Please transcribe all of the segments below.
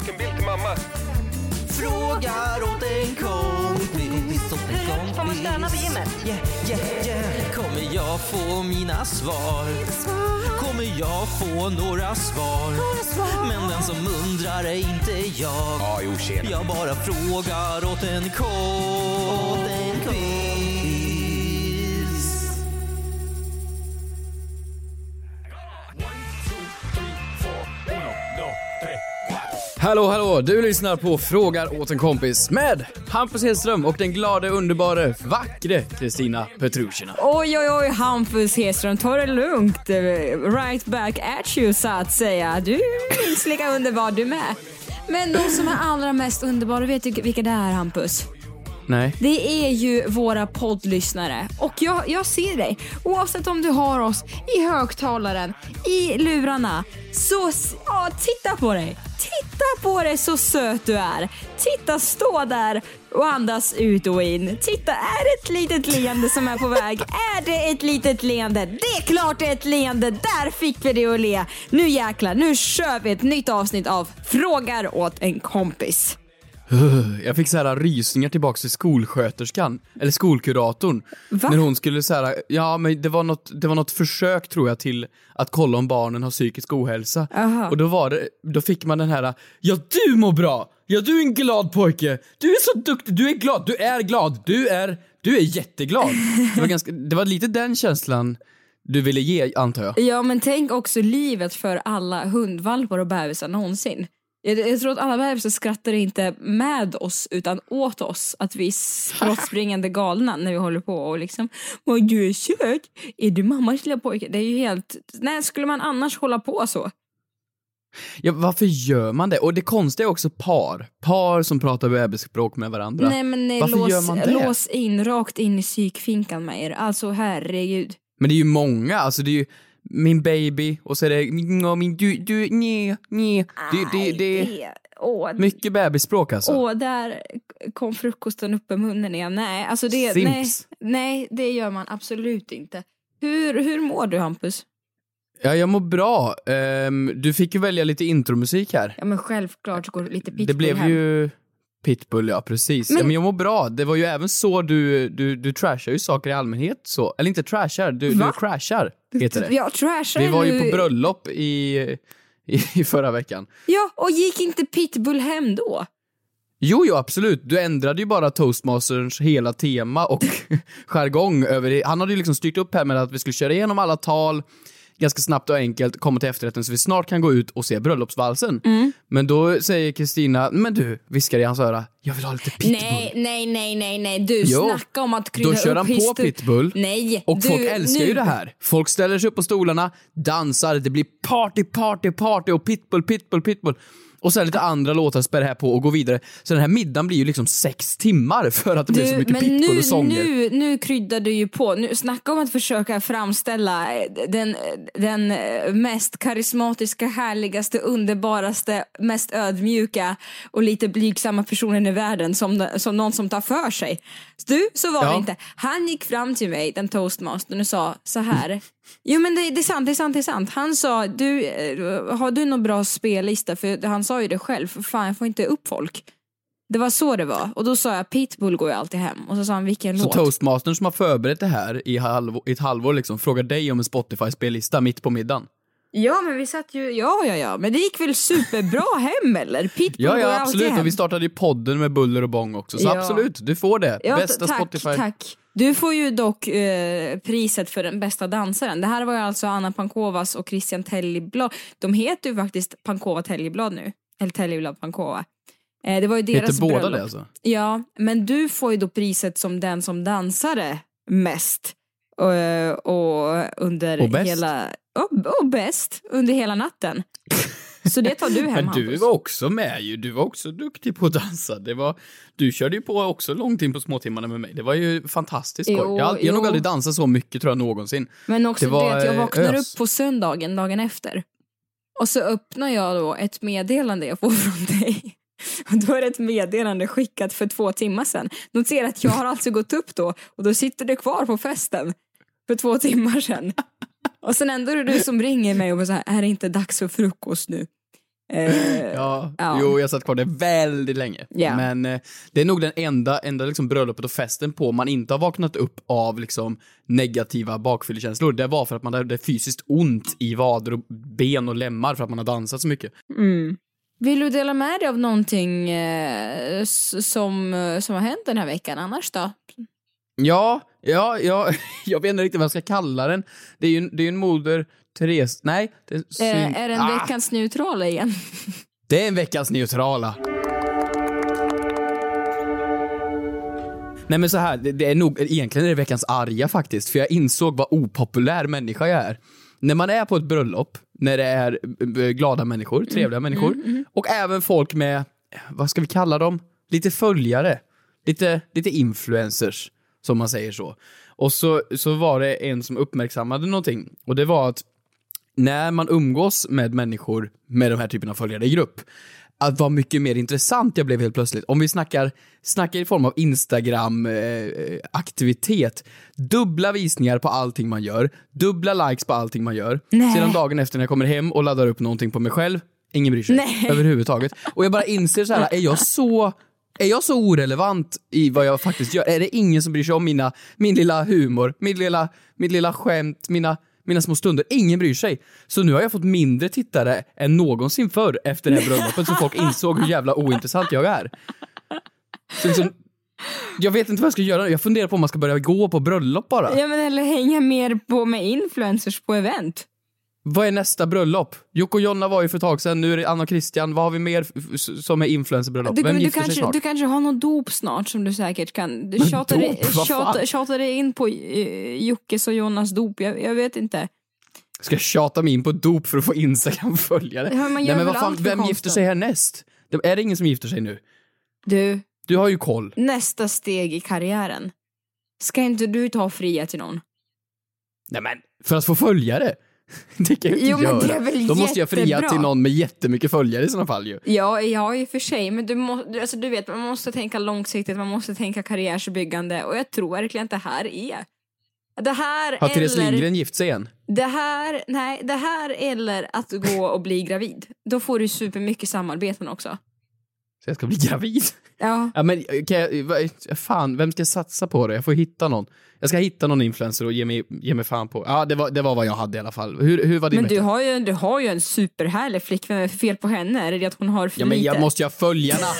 Nakenbild till mamma? Frågar åt en kompis. Får man stöna på gymmet? Yeah, yeah, yeah. Kommer jag få mina svar? Kommer jag få några svar? Men den som undrar är inte jag. Ja, jo, tjena. Jag bara frågar åt en kompis. Hallå hallå, du lyssnar på Frågar åt en kompis med Hampus Hedström och den glade, underbara, vackre Kristina Petrushina. Oj, oj, oj, Hampus Hedström, ta det lugnt. Eh, right back at you, så att säga. Du är minst lika underbar du med. Men de som är allra mest underbara, vet du vilka det är, Hampus? Nej. Det är ju våra poddlyssnare. Och jag, jag ser dig. Oavsett om du har oss i högtalaren, i lurarna. Så ja, titta på dig. Titta på dig så söt du är. Titta, stå där och andas ut och in. Titta, är det ett litet leende som är på väg? Är det ett litet leende? Det är klart det är ett leende. Där fick vi det att le. Nu jäklar, nu kör vi ett nytt avsnitt av Frågar åt en kompis. Jag fick så här rysningar tillbaks till skolsköterskan, eller skolkuratorn. Va? När hon skulle så här, ja men det var, något, det var något försök tror jag till att kolla om barnen har psykisk ohälsa. Aha. Och då var det, då fick man den här, ja du mår bra! Ja du är en glad pojke! Du är så duktig, du är glad, du är glad, du är, du är jätteglad. Det var, ganska, det var lite den känslan du ville ge antar jag. Ja, men tänk också livet för alla hundvalpar och bebisar någonsin. Jag, jag tror att alla bebisar skrattar inte med oss utan åt oss. Att vi är spottspringande galna när vi håller på och liksom Vad du är söt! Är du mammas lilla pojke? Det är ju helt... När skulle man annars hålla på så? Ja, varför gör man det? Och det konstiga är också par. Par som pratar bebisspråk med varandra. Nej men nej, Varför lås, gör man det? lås in, rakt in i psykfinkan med er. Alltså herregud. Men det är ju många, alltså det är ju min baby och så är det min, och min du, du, nej, nej. Det, det, det Nej, Åh, mycket bebisspråk alltså. Åh, där kom frukosten upp i munnen igen. Nej, alltså det, nej, Simps. nej, det gör man absolut inte. Hur, hur mår du Hampus? Ja, jag mår bra. Ehm, du fick ju välja lite intromusik här. Ja men självklart går lite pitbull det blev hem. ju Pitbull, ja precis. Men-. Ja, men jag mår bra. Det var ju även så du, du, du trashar ju saker i allmänhet så. Eller inte trashar, du, Va? du crashar, heter det. Jag trashar Vi var ju på bröllop i, i, i förra veckan. Ja, och gick inte pitbull hem då? Jo, jo, absolut. Du ändrade ju bara toastmasters hela tema och jargong över det. Han hade ju liksom styrt upp här med att vi skulle köra igenom alla tal ganska snabbt och enkelt, komma till efterrätten så vi snart kan gå ut och se bröllopsvalsen. Mm. Men då säger Kristina, men du, viskar i hans öra, jag vill ha lite pitbull. Nej, nej, nej, nej, nej. Du, Jo, snacka om att krydda Då kör upp han på pitbull. Nej, Och du, folk älskar nu. ju det här. Folk ställer sig upp på stolarna, dansar, det blir party, party, party och pitbull, pitbull, pitbull. Och sen lite andra låtar spär här på och går vidare. Så den här middagen blir ju liksom sex timmar för att det blir så mycket pitbull nu, och sånger. nu, nu kryddar du ju på. Nu, snacka om att försöka framställa eh, den, den eh, mest karismatiska, härligaste, underbaraste, mest ödmjuka och lite blygsamma personen i världen som, som någon som tar för sig. Du, så var Ja. det inte. Han gick fram till mig, den toastmastern, och sa så här. Jo men det, det är sant, det är sant, det är sant. Han sa, du, eh, har du någon bra spellista? För han sa ju det själv, för fan jag får inte upp folk. Det var så det var. Och då sa jag Pitbull går ju alltid hem. Och så sa han vilken Så låt. toastmastern som har förberett det här i, halv, i ett halvår liksom frågar dig om en Spotify-spellista mitt på middagen. Ja men vi satt ju, ja ja ja. Men det gick väl superbra hem eller? Pitbull Ja, ja absolut. Och vi startade ju podden med buller och bång också. Så Ja. absolut, du får det. Ja, Bästa tack, Spotify. tack. Du får ju dock eh, priset för den bästa dansaren. Det här var ju alltså Anna Pankovas och Christian Tellblad. De heter ju faktiskt Pankova Tellblad nu. Eller Tellblad Pankova. Eh, det var ju deras Heter båda bröllop. det alltså? Ja, men du får ju då priset som den som dansade mest. Och, och under Och bäst. hela... Och, och bäst under hela natten. Så det tar du hem Men du var också med ju, du var också duktig på att dansa. Det var, du körde ju på också långt in på småtimmarna med mig. Det var ju fantastiskt skoj. Jo, Jag, har- nog aldrig dansat så mycket tror jag någonsin. Men också Det var, det att jag eh, vaknar ös. upp på söndagen, dagen efter. Och så öppnar jag då ett meddelande jag får från dig. Och då är det ett meddelande skickat för två timmar sedan. Notera att jag har alltså gått upp då och då sitter det kvar på festen för två timmar sedan. Och sen ändå är det du som ringer mig och bara så här, är det inte dags för frukost nu? Eh, Ja, Ja. jo jag satt kvar där väldigt länge. Ja. Men eh, det är nog den enda, enda liksom bröllopet och festen på man inte har vaknat upp av liksom negativa bakfyllekänslor. Det var för att man hade fysiskt ont i vader och ben och lemmar för att man har dansat så mycket. Mm. Vill du dela med dig av någonting eh, som, eh, som har hänt den här veckan annars då? Ja, ja, ja, jag vet inte riktigt vad jag ska kalla den. Det är ju, det är en moder Therese, nej. Det är, Eh, syn- är den ah, veckans neutrala igen? det är en veckans neutrala. Nej men så här, det, det är nog, egentligen är det veckans arga faktiskt, för jag insåg vad opopulär människa jag är. När man är på ett bröllop, när det är eh, glada människor, trevliga människor, och även folk med, vad ska vi kalla dem, lite följare, lite, lite influencers, som man säger så. Och så, så var det en som uppmärksammade någonting, och det var att när man umgås med människor med de här typen av följare i grupp, att vad mycket mer intressant jag blev helt plötsligt. Om vi snackar, snackar i form av Instagram-aktivitet, dubbla visningar på allting man gör, dubbla likes på allting man gör. Nej. Sedan dagen efter när jag kommer hem och laddar upp någonting på mig själv, ingen bryr sig Nej. överhuvudtaget. Och jag bara inser så här, är jag så är jag så orelevant i vad jag faktiskt gör? Är det ingen som bryr sig om mina, min lilla humor, min lilla, mitt lilla skämt, mina, mina små stunder? Ingen bryr sig. Så nu har jag fått mindre tittare än någonsin förr efter det här bröllopet, så folk insåg hur jävla ointressant jag är. Så liksom, jag vet inte vad jag ska göra. Jag funderar på om man ska börja gå på bröllop bara. Ja men eller hänga mer på med influencers på event. Vad är nästa bröllop? Jocke och Jonna var ju för ett tag sedan, nu är det Anna och Christian. Vad har vi mer som är influencerbröllop? Du, Vem men du, gifter sig kanske, snart? du kanske har något dop snart som du säkert kan. Du tjatar, dig- dop? Vad fan? tjatar, tjatar dig in på uh, Jockes och Jonas dop. Jag, jag vet inte. Ska jag tjata mig in på dop för att få Instagram-följare? Ja, Nej men vad fan, vem konsten. gifter sig härnäst? Det- Är det ingen som gifter sig nu? Du, Du har ju koll. nästa steg i karriären. Ska inte du ta fria till någon? Nej men, för att få följare? Det kan jag inte Jo, men göra. det är väl Då måste jag fria till någon med jättemycket följare i sådana fall ju. Ja, ja i och för sig, men du, må, du- alltså, du vet, man måste tänka långsiktigt, man måste tänka karriärsbyggande och jag tror verkligen att det här är det här Har Therese eller, Lindgren gift sig igen? det här, nej, det här eller att gå och bli gravid. Då får du supermycket samarbeten också. Så jag ska bli gravid? Ja. Ja men kan jag, vad- fan, vem ska jag satsa på det? Jag får hitta någon. Jag ska hitta någon influencer och ge mig, ge mig fan på. Ja, det var, det var vad jag hade i alla fall. Hur, hur var din Men du vecka? har, ju, du har ju en superhärlig flickvän, vad är fel på henne? Är det att hon har för Ja men lite? jag måste ju ha följarna.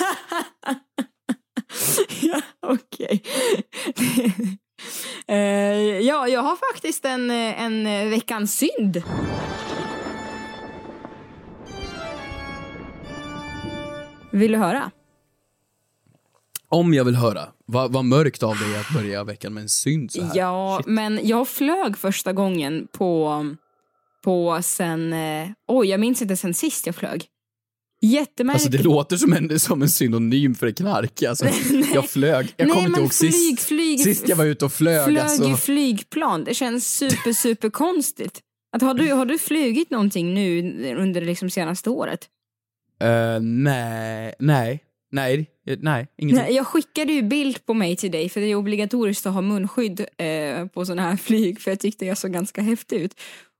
ja, okej. Eh, ja, jag har faktiskt en, eh, en eh, veckans synd. Vill du höra? Om jag vill höra. Vad, vad mörkt av dig att börja veckan med en synd så här. Ja, Shit. men jag flög första gången på, på sen... Eh, oj, jag minns inte sen sist jag flög. Jättemärkligt. Alltså det låter som en, som en synonym för knark. Alltså, jag flög. Jag kommer inte ihåg flyg, sist. flyg, Sist jag var ute och flög. flög alltså. i flygplan. Det känns super, super konstigt. Att har, du, har du flugit någonting nu under liksom senaste året? Eh, nej, nej, nej, nej, ingenting. Nej, jag skickade ju bild på mig till dig för det är obligatoriskt att ha munskydd eh, på sådana här flyg för jag tyckte jag såg ganska häftig ut.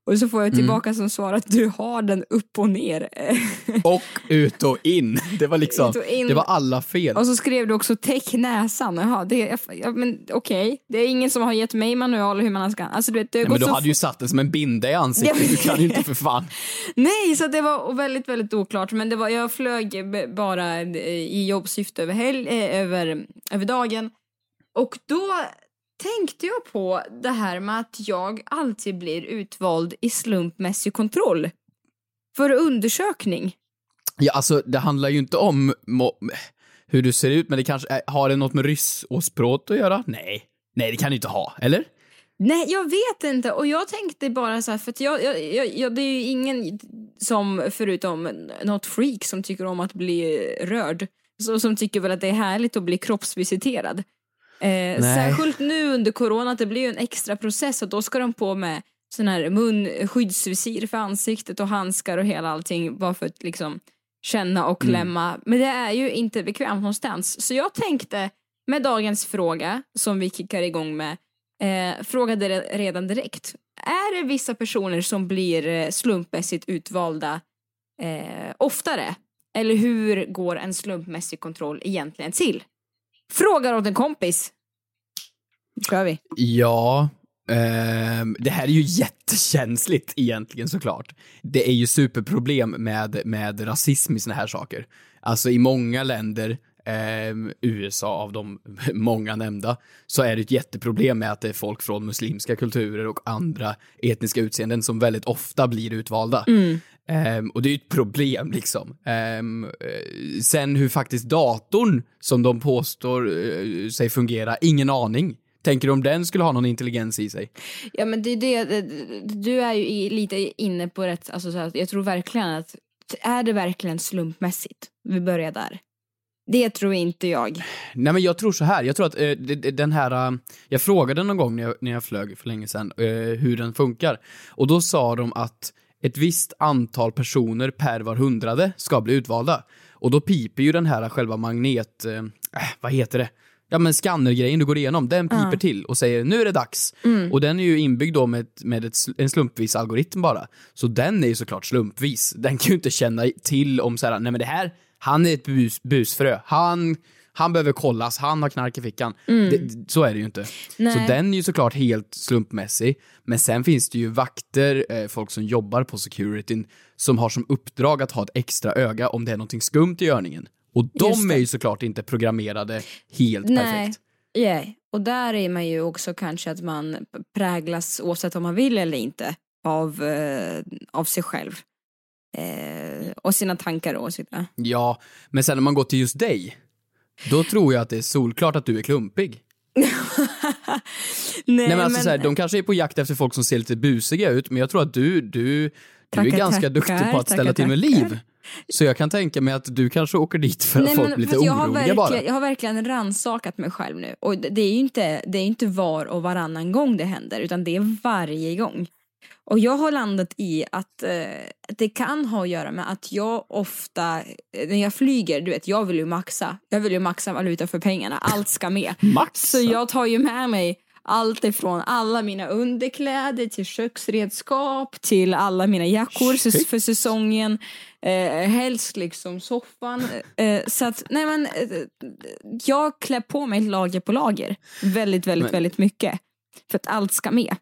Och så får jag tillbaka som svar att du har den upp och ner. Och ut och in. Det var liksom, det var alla fel. och så skrev du också täck näsan. Jaha, det, ja, men okej. Det är ingen som har gett mig manual hur man ska... Alltså du vet, det har Nej, men du hade ju satt den som en binda i ansiktet. Du kan ju inte för fan. Nej, så det var väldigt, väldigt oklart. Men det var, jag flög bara eh, i jobbsyfte över, helg, eh, över, över dagen. Och då tänkte jag på det här med att jag alltid blir utvald i slumpmässig kontroll. För undersökning. Ja, alltså det handlar ju inte om hur du ser ut, men det kanske är, har det något med ryss och språk att göra? Nej. Nej, det kan det inte ha, eller? Nej, jag vet inte. Och jag tänkte bara så här, för att jag, jag, jag, jag, det är ju ingen som, förutom något freak, som tycker om att bli rörd. Så, som tycker väl att det är härligt att bli kroppsvisiterad. Eh, särskilt nu under corona, att det blir ju en extra process och då ska de på med sån här munskyddsvisir för ansiktet och handskar och hela allting bara för att liksom känna och klämma. Men det är ju inte bekvämt någonstans. Så jag tänkte med dagens fråga som vi kickar igång med eh, frågade re- redan direkt. Är det vissa personer som blir eh, slumpmässigt utvalda eh, oftare? Eller hur går en slumpmässig kontroll egentligen till? Frågar åt en kompis. Nu kör vi. Ja, ehm, det här är ju jättekänsligt egentligen såklart. Det är ju superproblem med, med rasism i såna här saker. Alltså i många länder, ehm, USA av de många nämnda, så är det ett jätteproblem med att det är folk från muslimska kulturer och andra etniska utseenden som väldigt ofta blir utvalda. Ehm, och det är ju ett problem liksom. Eh, sen hur faktiskt datorn, som de påstår eh, sig fungera, ingen aning. Tänker du om den skulle ha någon intelligens i sig? Ja men det är det, du är ju lite inne på rätt, alltså så här, jag tror verkligen att, är det verkligen slumpmässigt? Vi börjar där. Det tror inte jag. Nej men jag tror så här, jag tror att eh, den här, eh, jag frågade någon gång när jag, när jag flög för länge sedan eh, hur den funkar. Och då sa de att ett visst antal personer per var hundrade ska bli utvalda. Och då piper ju den här själva magnet, eh, äh, vad heter det? Ja men skannergrejen du går igenom, den piper till och säger nu är det dags. Och den är ju inbyggd då med, med ett, en slumpvis algoritm bara. Så den är ju såklart slumpvis. Den kan ju inte känna till om så här, nej men det här, han är ett bus, busfrö. Han, han behöver kollas, han har knark i fickan. Det, så är det ju inte. Nej. Så den är ju såklart helt slumpmässig. Men sen finns det ju vakter, eh, folk som jobbar på securityn, som har som uppdrag att ha ett extra öga om det är någonting skumt i görningen. Och de är ju såklart inte programmerade helt Nej. perfekt. Yeah. Och där är man ju också kanske att man präglas, oavsett om man vill eller inte, av, eh, av sig själv. Eh, och sina tankar och åsikter. Ja, men sen när man går till just dig, då tror jag att det är solklart att du är klumpig. Nej, Nej men alltså så här, de kanske är på jakt efter folk som ser lite busiga ut, men jag tror att du, du, du är Tackar, ganska tackar, duktig på att ställa tackar, till med liv. Så jag kan tänka mig att du kanske åker dit för att Nej, folk men blir lite jag, oroliga bara. jag har verkligen rannsakat mig själv nu. Och det är ju inte, det är inte var och varannan gång det händer, utan det är varje gång. Och jag har landat i att eh, det kan ha att göra med att jag ofta, eh, när jag flyger, du vet, jag vill ju maxa. Jag vill ju maxa valuta för pengarna, allt ska med. Maxa? Så jag tar ju med mig allt ifrån alla mina underkläder till köksredskap till alla mina jackor s- för säsongen. Eh, helst liksom soffan. Eh, så att, nej men, eh, jag klär på mig lager på lager. Väldigt, väldigt, Men- väldigt mycket. För att allt ska med.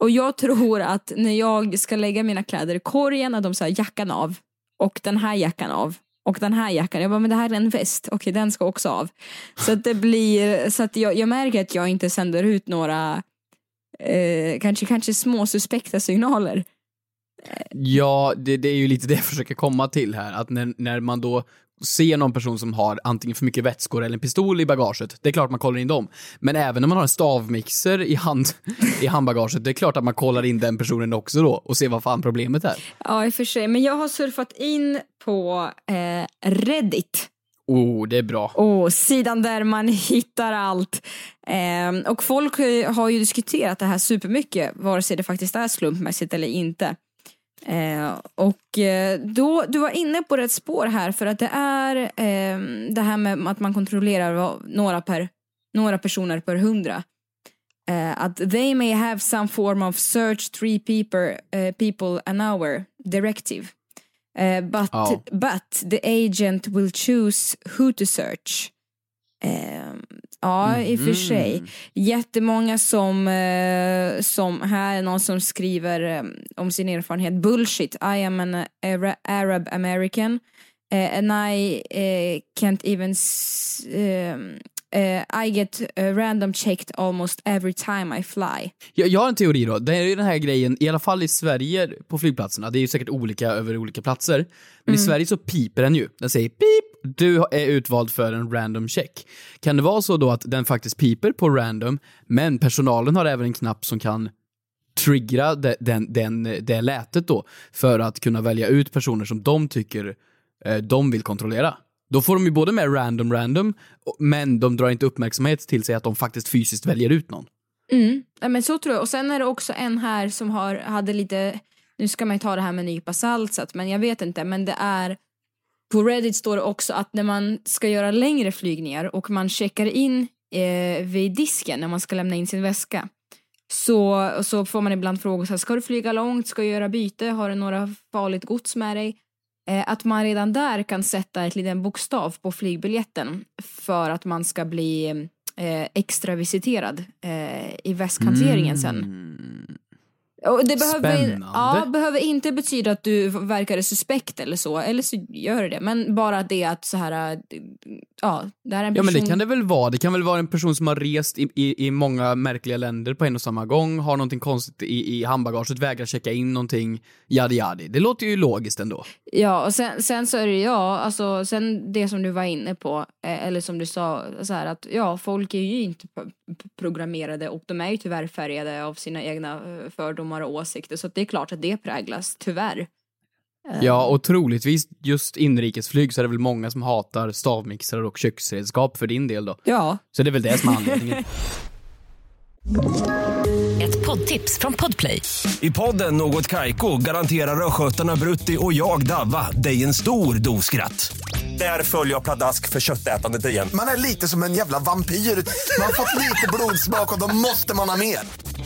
Och jag tror att när jag ska lägga mina kläder i korgen, att de säger jackan av och den här jackan av och den här jackan. Jag bara, men det här är en väst. Okej, den ska också av. Så att det blir, så att jag, jag märker att jag inte sänder ut några eh, kanske, kanske små suspekta signaler. Ja, det, det är ju lite det jag försöker komma till här, att när, när man då ser någon person som har antingen för mycket vätskor eller en pistol i bagaget, det är klart man kollar in dem. Men även när man har en stavmixer i, hand, i handbagaget, det är klart att man kollar in den personen också då och ser vad fan problemet är. Ja, i och för sig. Men jag har surfat in på eh, Reddit. Oh, det är bra. Och sidan där man hittar allt. Ehm, och folk eh, har ju diskuterat det här supermycket, vare sig det faktiskt är slumpmässigt eller inte. Eh, och eh, då, du var inne på rätt spår här för att det är ehm, det här med att man kontrollerar några, per, några personer per hundra. Eh, att they may have some form of search three people, eh, people an hour directive. Eh, but, Ja. but the agent will choose who to search. Eh, ja, i och för sig. Jättemånga som, eh, som här är någon som skriver eh, om sin erfarenhet. Bullshit, I am an Ara- Arab American eh, and I eh, can't even eh, I get eh, random checked almost every time I fly. Jag, jag har en teori då. Det är ju den här grejen, i alla fall i Sverige på flygplatserna, det är ju säkert olika över olika platser. Men i Sverige så piper den ju. Den säger pip du är utvald för en random check. Kan det vara så då att den faktiskt piper på random, men personalen har även en knapp som kan triggra det, den, den, det lätet då för att kunna välja ut personer som de tycker eh, de vill kontrollera. Då får de ju både med random random, men de drar inte uppmärksamhet till sig att de faktiskt fysiskt väljer ut någon. Mm. Ja, men så tror jag. Och sen är det också en här som har, hade lite, nu ska man ju ta det här med en nypa salt, så att- men jag vet inte, men det är på Reddit står det också att när man ska göra längre flygningar och man checkar in eh, vid disken när man ska lämna in sin väska så, så får man ibland frågor så här, ska du flyga långt, ska du göra byte, har du några farligt gods med dig? Eh, att man redan där kan sätta ett liten bokstav på flygbiljetten för att man ska bli eh, extra visiterad eh, i väskhanteringen sen. Mm. Och det behöver, Spännande. ja, behöver inte betyda att du verkar suspekt eller så, eller så gör det, men bara det att så här, äh, ja, det här är en Ja person. men det kan det väl vara. Det kan väl vara en person som har rest i, i, i många märkliga länder på en och samma gång, har någonting konstigt i, i handbagaget, vägrar checka in någonting, yadi yadi. Det låter ju logiskt ändå. Ja, och sen, sen så är det ja, alltså sen det som du var inne på, eh, eller som du sa, så här att ja, folk är ju inte programmerade och de är ju tyvärr färgade av sina egna eh, fördomar och åsikter, så att det är klart att det präglas, tyvärr. Ja, och troligtvis just inrikesflyg så är det väl många som hatar stavmixrar och köksredskap för din del då. Ja. Så det är väl det som är anledningen. Ett poddtips från Podplay. I podden Något Kaiko garanterar östgötarna Brutti och jag, Davva, dig en stor dos skratt. Där följer jag pladask för köttätandet igen. Man är lite som en jävla vampyr. Man har fått lite blodsmak och då måste man ha mer.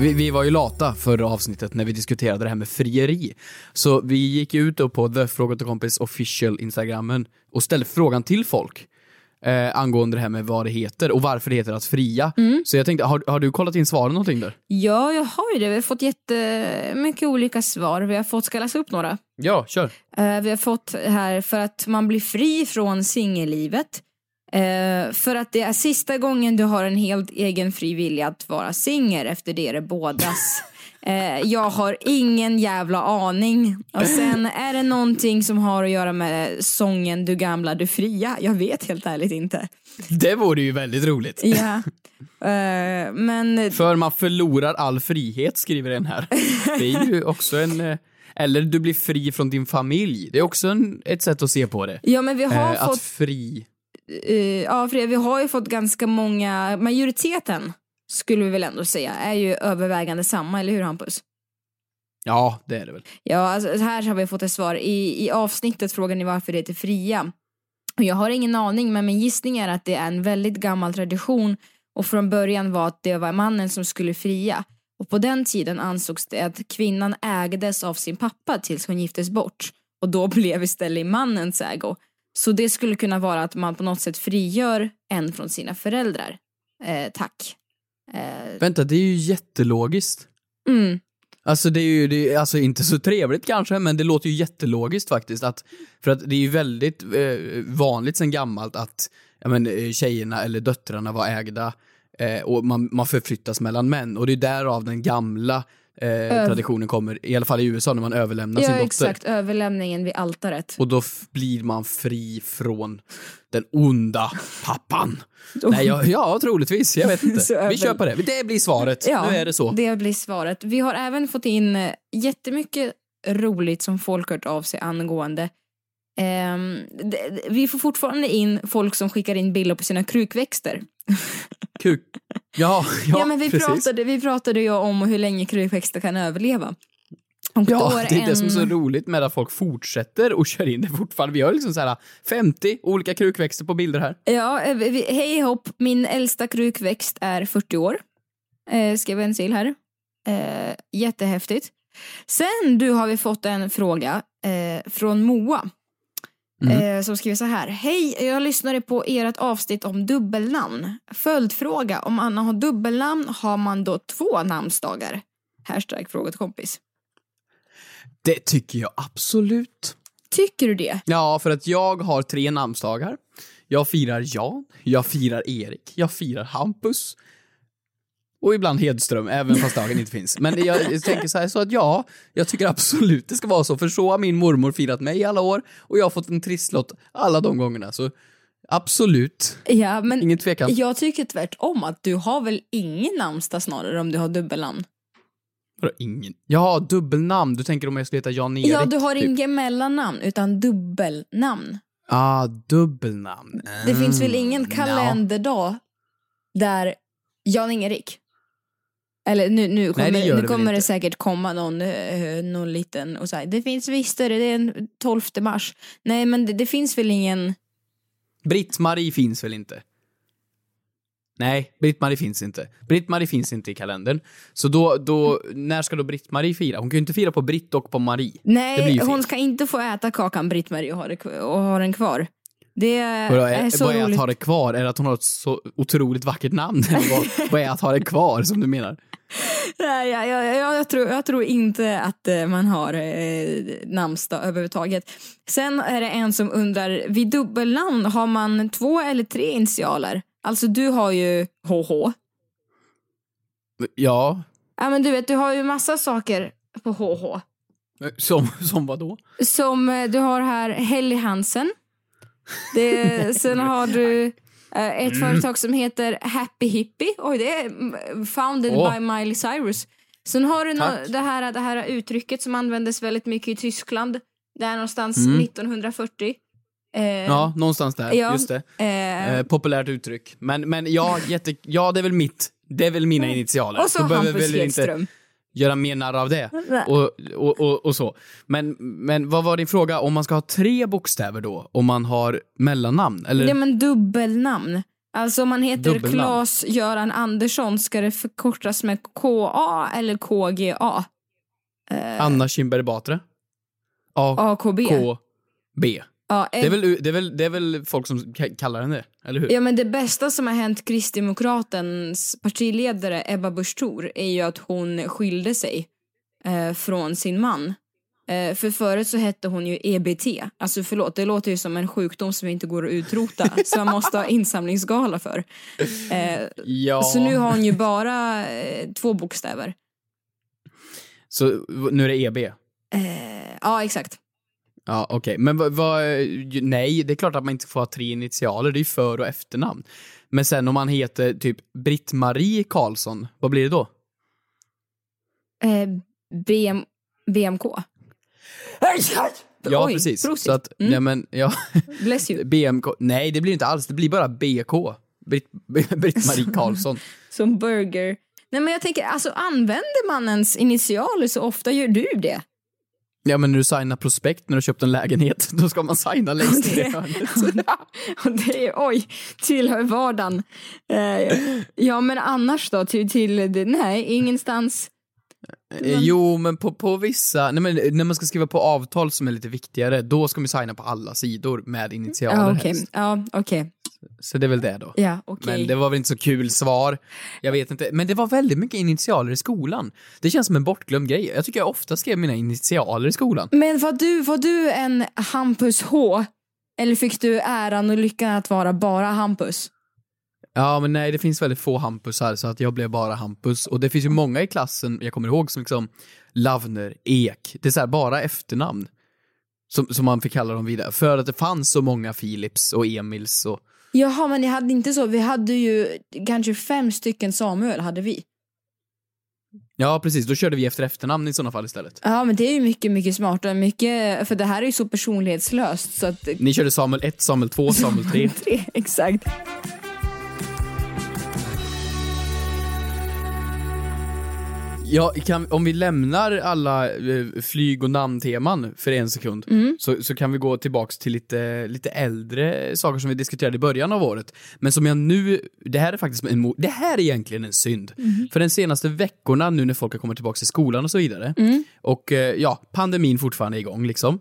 Vi, vi var ju lata förra avsnittet när vi diskuterade det här med frieri. Så vi gick ut då på The Fråga till kompis official instagrammen och ställde frågan till folk. Eh, angående det här med vad det heter och varför det heter att fria. Så jag tänkte, har, har du kollat in svaren någonting där? Ja, jag har ju det. Vi har fått jättemycket olika svar. Vi har fått, ska jag läsa upp några? Ja, kör. Eh, vi har fått här för att man blir fri från singellivet. Eh, för att det är sista gången du har en helt egen fri vilja att vara singel efter det är det bådas. Eh, jag har ingen jävla aning. Och sen är det någonting som har att göra med sången Du gamla, du fria. Jag vet helt ärligt inte. Det vore ju väldigt roligt. Ja. Eh, men För man förlorar all frihet, skriver en här. Det är ju också en... eh, Eller du blir fri från din familj. Det är också en, ett sätt att se på det. ja, men vi har Eh, fått Att fri... eh, ja, för vi har ju fått ganska många, majoriteten skulle vi väl ändå säga, är ju övervägande samma, eller hur Hampus? Ja, det är det väl. Ja, alltså, här har vi fått ett svar. I, I avsnittet frågar ni varför det heter fria. Och jag har ingen aning, men min gissning är att det är en väldigt gammal tradition och från början var att det var mannen som skulle fria. Och på den tiden ansågs det att kvinnan ägdes av sin pappa tills hon giftes bort. Och då blev istället i mannens ägo. Så det skulle kunna vara att man på något sätt frigör en från sina föräldrar. Eh, tack. Eh, Vänta, det är ju jättelogiskt. mm. Alltså det är ju det är, alltså inte så trevligt kanske, men det låter ju jättelogiskt faktiskt. Att, för att det är ju väldigt eh, vanligt sen gammalt att ja, men, eh, tjejerna eller döttrarna var ägda eh, och man, man förflyttas mellan män. Och det är därav den gamla eh, traditionen kommer, i alla fall i USA, när man överlämnar Ja, sin dotter. exakt. Överlämningen vid altaret. Och då blir man fri från den onda pappan. Nej, ja, ja, troligtvis. Jag vet inte. Vi kör på det. Det blir svaret. Ja, nu är det så. Det blir svaret. Vi har även fått in eh, jättemycket roligt som folk hört av sig angående. Det- vi får fortfarande in folk som skickar in bilder på sina krukväxter. Kuk. Ja, ja, Ja, men vi precis. pratade, vi pratade ju om hur länge krukväxter kan överleva. Och Ja, det är det som är så en- roligt med att folk fortsätter och kör in det fortfarande. Vi har liksom så här 50 olika krukväxter på bilder här. Ja, eh, vi- hej hopp, min äldsta krukväxt är 40 år. Eh, skrev en till här. Eh, jättehäftigt. Sen du har vi fått en fråga eh, från Moa. Eh, som skriver så här. Hej, jag lyssnade på ert avsnitt om dubbelnamn. Följdfråga, om Anna har dubbelnamn, har man då två namnsdagar? Hashtag fråga till kompis. Det tycker jag absolut. Tycker du det? Ja, för att jag har tre namnsdagar. Jag firar Jan, jag firar Erik, jag firar Hampus. Och ibland Hedström, även fast dagen inte finns. Men jag, tänker så här, så att ja, jag tycker absolut det ska vara så, för så har min mormor firat mig i alla år och jag har fått en trisslott alla de gångerna. Så absolut, Ja, men ingen tvekan. jag tycker tvärtom att du har väl ingen namnsdag snarare om du har dubbelnamn? Vadå ingen? Ja, dubbelnamn. Du tänker om jag skulle heta Jan-Erik? Ja, du har typ. inget mellannamn utan dubbelnamn. Ah, dubbelnamn. Det finns väl ingen Mm, kalenderdag där Jan-Erik eller nu, nu kommer, det nu det väl kommer det säkert komma någon, eh, någon liten och säga det finns visst det, det är den 12 mars. Nej men det, det finns väl ingen Britt-Marie finns väl inte? Nej, Britt-Marie finns inte. Britt-Marie finns inte i kalendern. Så då, då, när ska då Britt-Marie fira? Hon kan ju inte fira på Britt och på Marie. Nej, hon ska inte få äta kakan Britt-Marie och, ha det kv- och ha den kvar. Det Vadå, är, är, så vad är roligt. att ha det kvar? Är det att hon har ett så otroligt vackert namn? Vad, vad är att ha det kvar, som du menar? Nej, jag, jag, jag, tror, jag tror inte att eh, man har eh, namnsdag överhuvudtaget. Sen är det en som undrar, vid dubbelnamn har man två eller tre initialer? Alltså du har ju HH. Ja, Ja men du vet, du har ju massa saker på HH. som, som vad då? Som eh, du har här Helly Hansen. Det, sen har du eh, ett Mm. företag som heter Happy Hippie. Oj, det är mm, founded Åh. by Miley Cyrus. Sen har du Tack. det, här, det här uttrycket som användes väldigt mycket i Tyskland. Där någonstans Mm. 1940. Eh, Ja, någonstans där. ja, Just det. eh, Eh, populärt uttryck. Men, men ja, jätte, ja, det är väl mitt. Det är väl mina initialer. och så Hampus Hedström. Göra mer narr av det. Nej. Och, och, och, och så. Men, men vad var din fråga? Om man ska ha tre bokstäver då? Om man har mellannamn? Eller? Det men dubbelnamn. Alltså om man heter Dubbelnamn. Claes-Göran Andersson ska det förkortas med KA eller KGA. Eh, Anna Kinberg Batra? A, AKB. K, Ja, Det är, väl, det, är väl, det är väl folk som ka- kallar den det, eller hur? Ja men det bästa som har hänt Kristdemokratens partiledare Ebba Busch Thor är ju att hon skilde sig eh, från sin man. Eh, för förut så hette hon ju EBT. Alltså förlåt, det låter ju som en sjukdom som inte går att utrota. som man måste ha insamlingsgala för. Eh, Ja. Så nu har hon ju bara eh, två bokstäver. Så nu är det EB? Eh, ja exakt. Ja, okej. Men vad, vad, nej, det är klart att man inte får ha tre initialer, det är ju för och efternamn. Men sen om man heter typ Britt-Marie Karlsson, vad blir det då? Eh, BM, BMK. Ja, Oj, precis. prosit. Så att, Mm. nej men, ja. Bless you. BMK, nej det blir inte alls, det blir bara BK. Britt- Britt-Marie Karlsson. Som burger. Nej men jag tänker, alltså använder man ens initialer så ofta gör du det? Ja men när du signar prospekt när du köpt en lägenhet, då ska man signa längst ner i hörnet. Och det är, oj, tillhör vardagen. Eh, ja men annars då? Till, till, det- nej, ingenstans. Eh, Jo, men på, på vissa, nej men när man ska skriva på avtal som är lite viktigare, då ska man signa på alla sidor med initialer Ja okej, helst. ja okej. Så det är väl det då. Ja okej. Men det var väl inte så kul svar. Jag vet inte. Men det var väldigt mycket initialer i skolan. Det känns som en bortglömd grej. Jag tycker jag ofta skrev mina initialer i skolan. Men var du, var du en Hampus H? Eller fick du äran och lyckan att vara bara Hampus? Ja, men nej, det finns väldigt få Hampusar, så att jag blev bara Hampus. Och det finns ju många i klassen, jag kommer ihåg, som liksom Lavner, Ek. Det är så här, bara efternamn. Som, som man fick kalla dem vidare. För att det fanns så många Philips och Emils och... Jaha men ni hade inte så, vi hade ju kanske fem stycken Samuel hade vi. Ja, precis. Då körde vi efter efternamn i sådana fall istället. Ja men det är ju mycket, mycket smartare, mycket, för det här är ju så personlighetslöst så att Ni körde Samuel 1, Samuel 2, Samuel 3. Tre, exakt. Ja, kan, om vi lämnar alla eh, flyg och namnteman för en sekund, Mm. så, så kan vi gå tillbaks till lite, lite äldre saker som vi diskuterade i början av året. Men som jag nu, det här är faktiskt en, det här är egentligen en synd. Mhm. För de senaste veckorna, nu när folk har kommit tillbaks till skolan och så vidare, Mm. och eh, ja, pandemin fortfarande är igång liksom.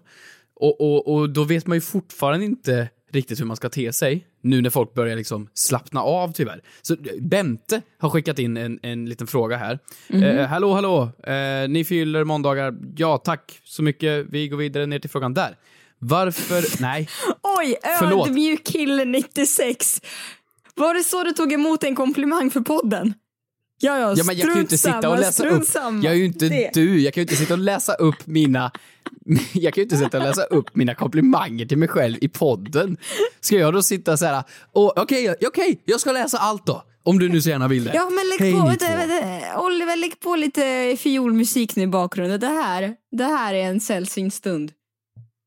Och, och, och då vet man ju fortfarande inte riktigt hur man ska te sig, nu när folk börjar liksom slappna av tyvärr. Så eh, Bente har skickat in en, en liten fråga här. Mhm. Eh, hallå, hallå, eh, ni fyller måndagar. Ja, tack så mycket. Vi går vidare ner till frågan där. Varför, nej, Oj, ödmjuk kille 96. Var det så du tog emot en komplimang för podden? Ja, ja, Ja, men jag kan ju inte sitta och läsa upp. Jag är ju inte Det. du. Jag kan ju inte sitta och läsa upp mina... Jag kan ju inte sitta och läsa upp mina komplimanger till mig själv i podden. Ska jag då sitta så här, "Åh, okej, okej, jag ska läsa allt då. Om du nu så gärna vill det. Ja, men lägg Hej, på, vänta, vänta, Oliver, lägg på lite fiolmusik nu i bakgrunden. Det här, det här är en sällsynt stund.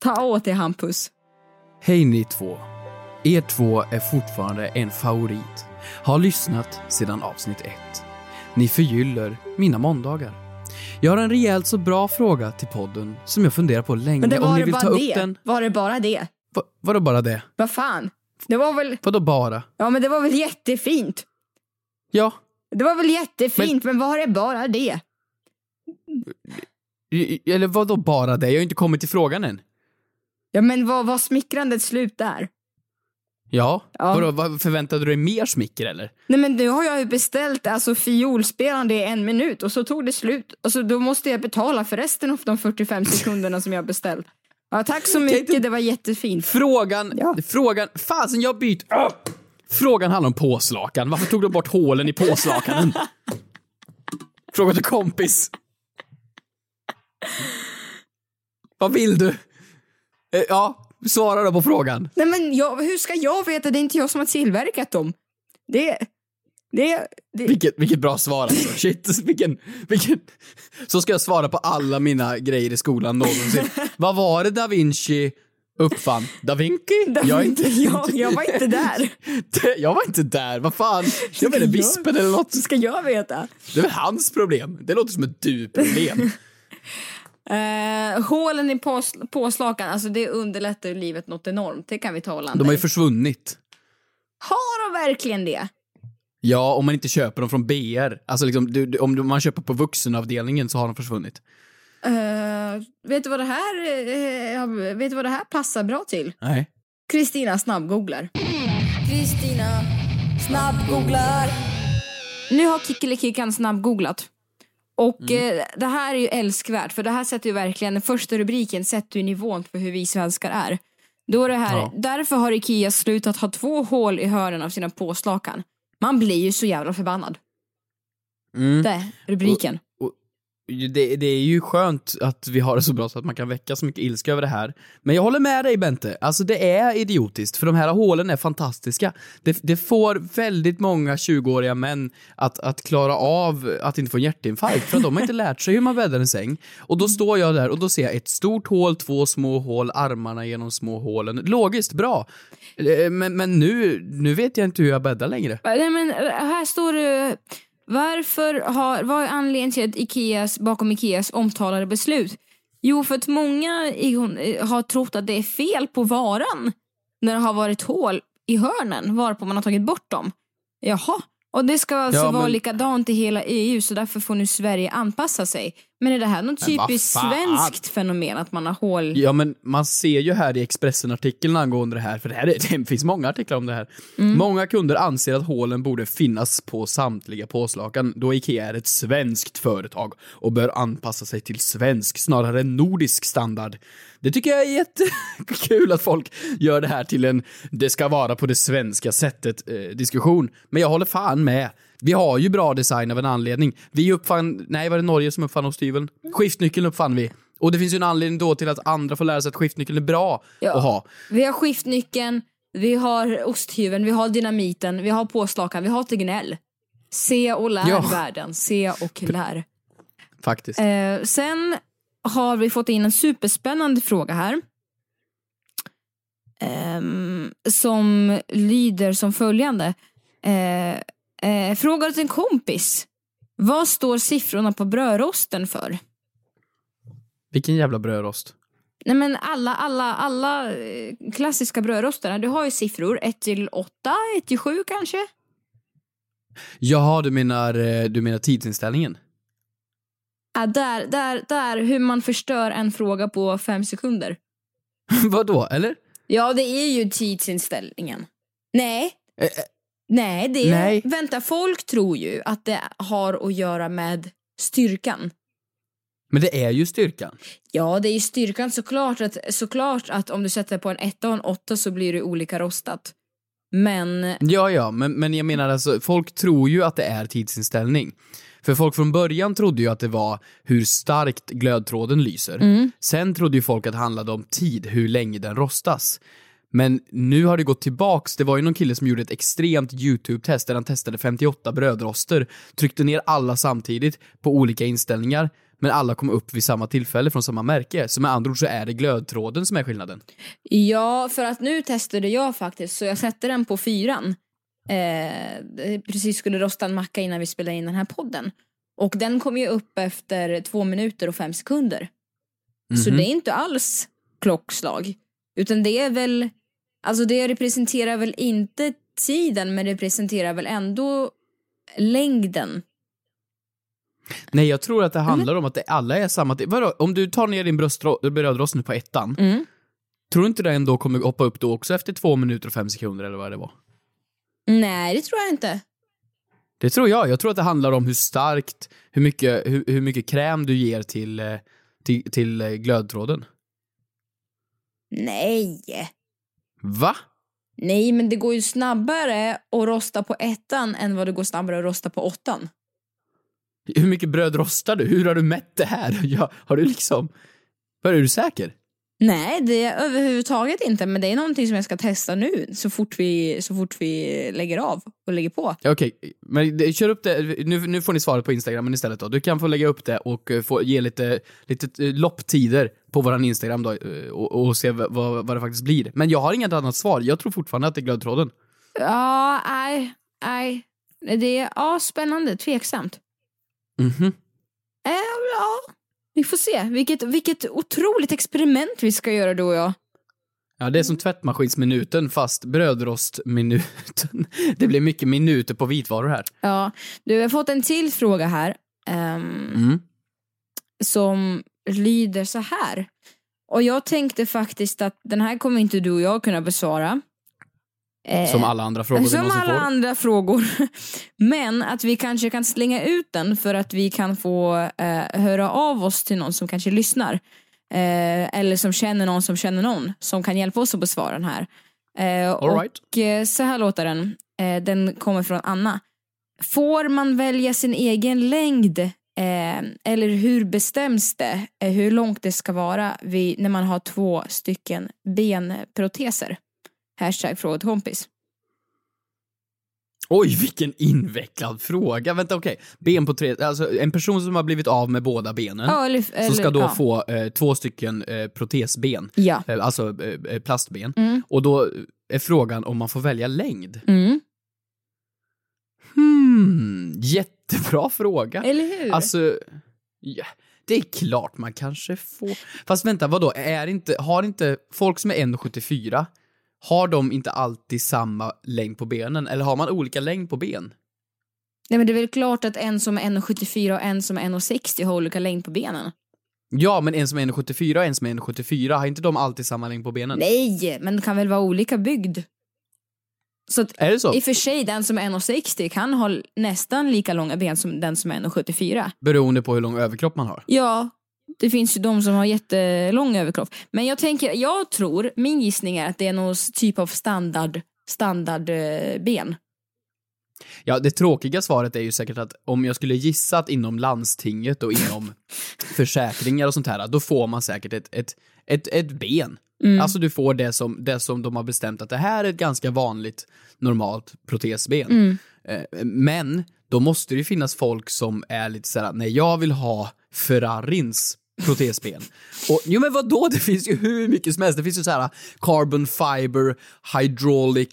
Ta åt dig Hampus. Hej ni två. Er två är fortfarande en favorit. Har lyssnat sedan avsnitt ett. Ni förgyller mina måndagar. Jag har en rejält så bra fråga till podden som jag funderar på länge Men det om var ni det vill bara ta upp det. den. Var det bara det? Va, vadå bara det? Vad fan? Det var väl, Vadå bara? ja men det var väl jättefint. Ja, Det var väl jättefint, men, var det bara det? eller vadå bara det? Jag har ju inte kommit till frågan än. Ja men var, var smickrandet slut där? Ja, Ja. Vadå, vad, förväntade du dig mer smicker eller? Nej men nu har jag ju beställt alltså fiolspelande i en minut och så tog det slut. Och så då måste jag betala för resten av de 45 sekunderna som jag beställt. Ja, tack så mycket, det var jättefint. Frågan, Ja. frågan, fasen jag byter. Ah! Frågan handlar om påslakan. Varför tog du bort hålen i påslakanen? Fråga till kompis. Vad vill du? Eh, Ja, svara då på frågan. Nej men jag, hur ska jag veta? Det är inte jag som har tillverkat dem. Det... Det... det Vilket, vilket bra svar alltså. Shit, vilken, vilken... Så ska jag svara på alla mina grejer i skolan någonsin. Vad var det da Vinci uppfann? Da Vinci? Da jag, Vinci, inte, ja, jag var inte där. Jag var inte där, vad fan? Jag menar vispen eller något. Ska jag veta? Det är väl hans problem? Det låter som ett du-problem. Eh, hålen i pås, påslakan, alltså det underlättar ju livet något enormt. Det kan vi tala om. De har ju försvunnit. Har de verkligen det? Ja, om man inte köper dem från BR. Alltså liksom, du, du, om du- man köper på vuxenavdelningen så har de försvunnit. Eh, vet du vad det här eh, vet du vad det här passar bra till? Nej. Kristina snabbgooglar. Kristina snabbgooglar. Nu har Kickelekickan snabbgooglat. Och eh, det här är ju älskvärt för det här sätter ju verkligen, den första rubriken sätter ju nivån för hur vi svenskar är. Då är det här, Ja. därför har Ikea slutat ha två hål i hörnen av sina påslakan. Man blir ju så jävla förbannad. Mm. Det rubriken. Det, det är ju skönt att vi har det så bra så att man kan väcka så mycket ilska över det här. Men jag håller med dig Bente, alltså det är idiotiskt för de här hålen är fantastiska. Det, det får väldigt många 20-åriga män att, att klara av att inte få en hjärtinfarkt för att de har inte lärt sig hur man bäddar en säng. Och då står jag där och då ser jag ett stort hål, två små hål, armarna genom små hålen. Logiskt, bra. Eh, men, men nu, nu vet jag inte hur jag bäddar längre. Nej, men här står du... Varför har, vad är anledningen till att Ikeas, bakom Ikeas omtalade beslut? Jo, för att många eh, har trott att det är fel på varan när det har varit hål i hörnen varpå man har tagit bort dem. Jaha, och det ska alltså Ja, vara men- likadant i hela EU så därför får nu Sverige anpassa sig. Men är det här något typiskt svenskt fenomen att man har hål? Ja, men man ser ju här i Expressen-artikeln angående det här, för det, här är, det finns många artiklar om det här. Mm. Många kunder anser att hålen borde finnas på samtliga påslakan, då IKEA är ett svenskt företag och bör anpassa sig till svensk, snarare än nordisk standard. Det tycker jag är jättekul att folk gör det här till en det ska vara på det svenska sättet eh, diskussion. Men jag håller fan med. Vi har ju bra design av en anledning. Vi uppfann, nej var det Norge som uppfann osthyveln? Skiftnyckeln uppfann vi. Och det finns ju en anledning då till att andra får lära sig att skiftnyckeln är bra Ja. att ha. Vi har skiftnyckeln, vi har osthyveln, vi har dynamiten, vi har påslakan, vi har Tegnell. Se och lär Ja. världen, se och lär. Faktiskt. Eh, sen har vi fått in en superspännande fråga här. Ehm, som lyder som följande. Eh, eh, frågar åt en kompis. Vad står siffrorna på brödrosten för? Vilken jävla brödrost. Nej men alla, alla, alla eh, klassiska brödrostar, du har ju siffror 1 till 8, 1 till 7 kanske? Jaha, du menar, eh, du menar tidsinställningen? Ja, där, där, där, hur man förstör en fråga på fem sekunder. Vadå, eller? Ja, det är ju tidsinställningen. Nej. Nej, det är... nej. Vänta, folk tror ju att det har att göra med styrkan. Men det är ju styrkan. Ja, det är ju styrkan såklart att, såklart att om du sätter på en etta och en åtta så blir det olika rostat. Men Ja, ja, men, men jag menar alltså, folk tror ju att det är tidsinställning. För folk från början trodde ju att det var hur starkt glödtråden lyser. Mm. Sen trodde ju folk att det handlade om tid, hur länge den rostas. Men nu har det gått tillbaks, det var ju någon kille som gjorde ett extremt YouTube-test där han testade 58 brödroster, tryckte ner alla samtidigt på olika inställningar, men alla kom upp vid samma tillfälle från samma märke. Så med andra ord så är det glödtråden som är skillnaden. ja, för att nu testade jag faktiskt så jag sätter den på fyran. Eh, precis skulle rosta en macka innan vi spelade in den här podden. Och den kom ju upp efter två minuter och fem sekunder. Så Mhm. det är inte alls klockslag. Utan det är väl, alltså det representerar väl inte tiden men det representerar väl ändå längden. Nej, jag tror att det handlar om att det alla är samma. Vadå, om du tar ner din brödrost nu på ettan, Mm. tror du inte det ändå kommer hoppa upp då också efter två minuter och fem sekunder eller vad det var? Nej, det tror jag inte. Det tror jag. Jag tror att det handlar om hur starkt, hur mycket, hur, hur mycket kräm du ger till, eh, till, till eh, glödtråden. Nej. Va? Nej, men det går ju snabbare att rosta på ettan än vad det går snabbare att rosta på åttan. Hur mycket bröd rostar du? Hur har du mätt det här? Ja, har du liksom... Var är du säker? Nej, det är överhuvudtaget inte. Men det är någonting som jag ska testa nu så fort vi, så fort vi lägger av och lägger på. Okej, men det- kör upp det. Nu, nu får ni svaret på Instagram istället då. Du kan få lägga upp det och eh, få ge lite, lite eh, lopptider på våran Instagram då eh, och, och se vad, vad det faktiskt blir. Men jag har inget annat svar. Jag tror fortfarande att det är glödtråden. Ja, nej, nej. Det är ja, spännande, tveksamt. Mhm. Äh, ja, vi får se. Vilket, vilket otroligt experiment vi ska göra du och jag. Ja, det är som tvättmaskinsminuten fast brödrostminuten. Det blir mycket minuter på vitvaror här. Ja, du har fått en till fråga här. ehm, Mm. som lyder så här. Och jag tänkte faktiskt att den här kommer inte du och jag kunna besvara. Eh, Som alla andra frågor Som alla får. andra frågor. Men att vi kanske kan slänga ut den för att vi kan få eh, höra av oss till någon som kanske lyssnar. Eh, eller som känner någon som känner någon som kan hjälpa oss att besvara den här. Eh, All right. och eh, så här låter den. Eh, den kommer från Anna. Får man välja sin egen längd eller hur bestäms det hur långt det ska vara vid, när man har två stycken benproteser? Hashtag fråga till kompis. Oj, vilken invecklad fråga. Vänta, okej. Ben på tre... Alltså, en person som har blivit av med båda benen, Ja, eller- som ska eller- då ja. få eh, två stycken eh, protesben. Ja. Eh, alltså eh, plastben. Mm. Och då är frågan om man får välja längd. Mm. Hmm, jättebra fråga. Eller hur? Alltså, ja, det är klart man kanske får. Fast vänta, vadå? Är inte, har inte folk som är 1,74, har de inte alltid samma längd på benen? Eller har man olika längd på ben? Nej, men det är väl klart att en som är 1,74 och en som är 1,60 har olika längd på benen. Ja, men en som är 1,74 och en som är 1,74, har inte de alltid samma längd på benen? Nej, men det kan väl vara olika byggd. Så att Är det så? i och för sig, den som är 1,60 kan ha nästan lika långa ben som den som är 1,74. Beroende på hur lång överkropp man har. Ja, det finns ju de som har jättelång överkropp. Men jag tänker, jag tror, min gissning är att det är någon typ av standard, standardben. Ja, det tråkiga svaret är ju säkert att om jag skulle gissa att inom landstinget och inom försäkringar och sånt här, då får man säkert ett, ett, ett, ett ben. Mm. Alltså du får det som, det som de har bestämt att det här är ett ganska vanligt, normalt protesben. Mm. Eh, Men då måste det ju finnas folk som är lite såhär, nej jag vill ha Ferrarins protesben. Och jo men vadå, det finns ju hur mycket som helst. Det finns ju så här carbon fiber, hydraulic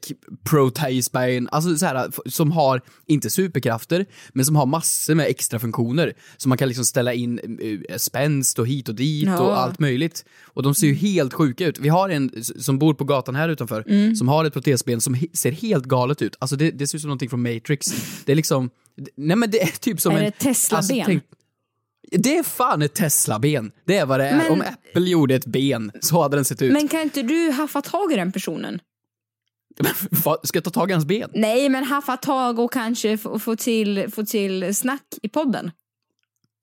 protesben, alltså så här som har, inte superkrafter, men som har massor med extra funktioner. Så man kan liksom ställa in eh, spänst och hit och dit Ja. och allt möjligt. Och de ser ju helt sjuka ut. Vi har en som bor på gatan här utanför, Mm. som har ett protesben som he- ser helt galet ut. Alltså det, det ser ut som någonting från Matrix. Det är liksom, nej men det är typ som Är en... det Tesla-ben? tänk- Det är fan ett Tesla-ben. Det är vad det är. Men- Om Apple gjorde ett ben, så hade den sett ut. Men kan inte du haffa tag i den personen? Ska jag ta tag i hans ben? Nej, men haffa tag och kanske få, få, till, få till snack i podden.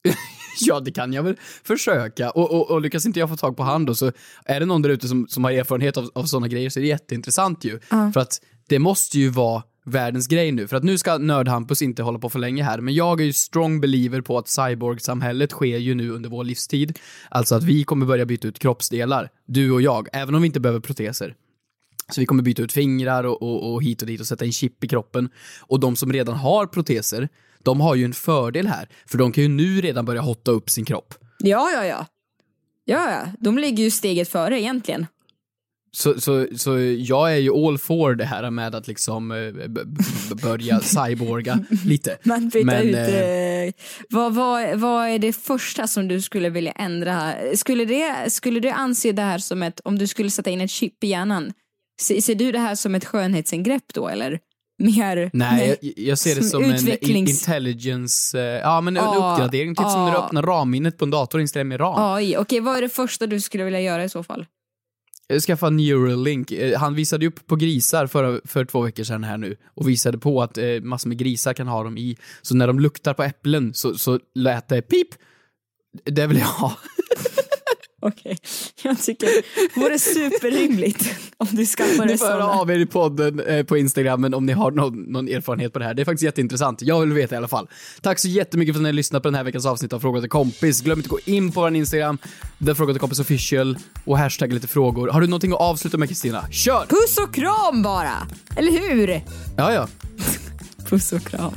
Ja, det kan jag väl försöka. Och, och, och lyckas inte jag få tag på han då, så är det någon där ute som, som har erfarenhet av, av sådana grejer så är det jätteintressant ju. Ja. För att det måste ju vara världens grej nu. För att nu ska Nördhampus inte hålla på för länge här, men jag är ju strong believer på att cyborg-samhället sker ju nu under vår livstid. Alltså att vi kommer börja byta ut kroppsdelar, du och jag, även om vi inte behöver proteser. Så vi kommer byta ut fingrar och, och, och hit och dit och sätta in chip i kroppen. Och de som redan har proteser, de har ju en fördel här. För de kan ju nu redan börja hotta upp sin kropp. Ja, ja, ja. Ja, ja. De ligger ju steget före egentligen. Så, så, så jag är ju all for det här med att liksom eh, börja cyborga lite. Man Men, ut... eh, Eh, vad, vad, vad är det första som du skulle vilja ändra? Skulle det, skulle du anse det här som ett, om du skulle sätta in ett chip i hjärnan, ser, ser du det här som ett skönhetsingrepp då eller? Mer, Nej, jag, jag ser det som en utvecklings- i- intelligence, eh, ja men en Ja, uppgradering, typ som när du ja. öppnar RAM-minnet på en dator och installerar med RAM. AI. Okej, vad är det första du skulle vilja göra i så fall? Skaffa Neuralink. Eh, han visade ju upp på grisar för, för två veckor sedan här nu och visade på att eh, massor med grisar kan ha dem i. Så när de luktar på äpplen så, så lät det pip. Det vill jag ha. Okej, jag tycker det vore superrimligt om du skaffar Ni det får höra av er i podden eh, på Instagram om ni har någon, någon erfarenhet på det här. Det är faktiskt jätteintressant. Jag vill veta i alla fall. Tack så jättemycket för att ni har lyssnat på den här veckans avsnitt av Fråga till kompis. Glöm inte att gå in på vår Instagram, där Fråga till kompis official och hashtagga lite frågor. Har du någonting att avsluta med Kristina? Kör! Puss och kram bara! Eller hur? Ja, ja. Puss och kram.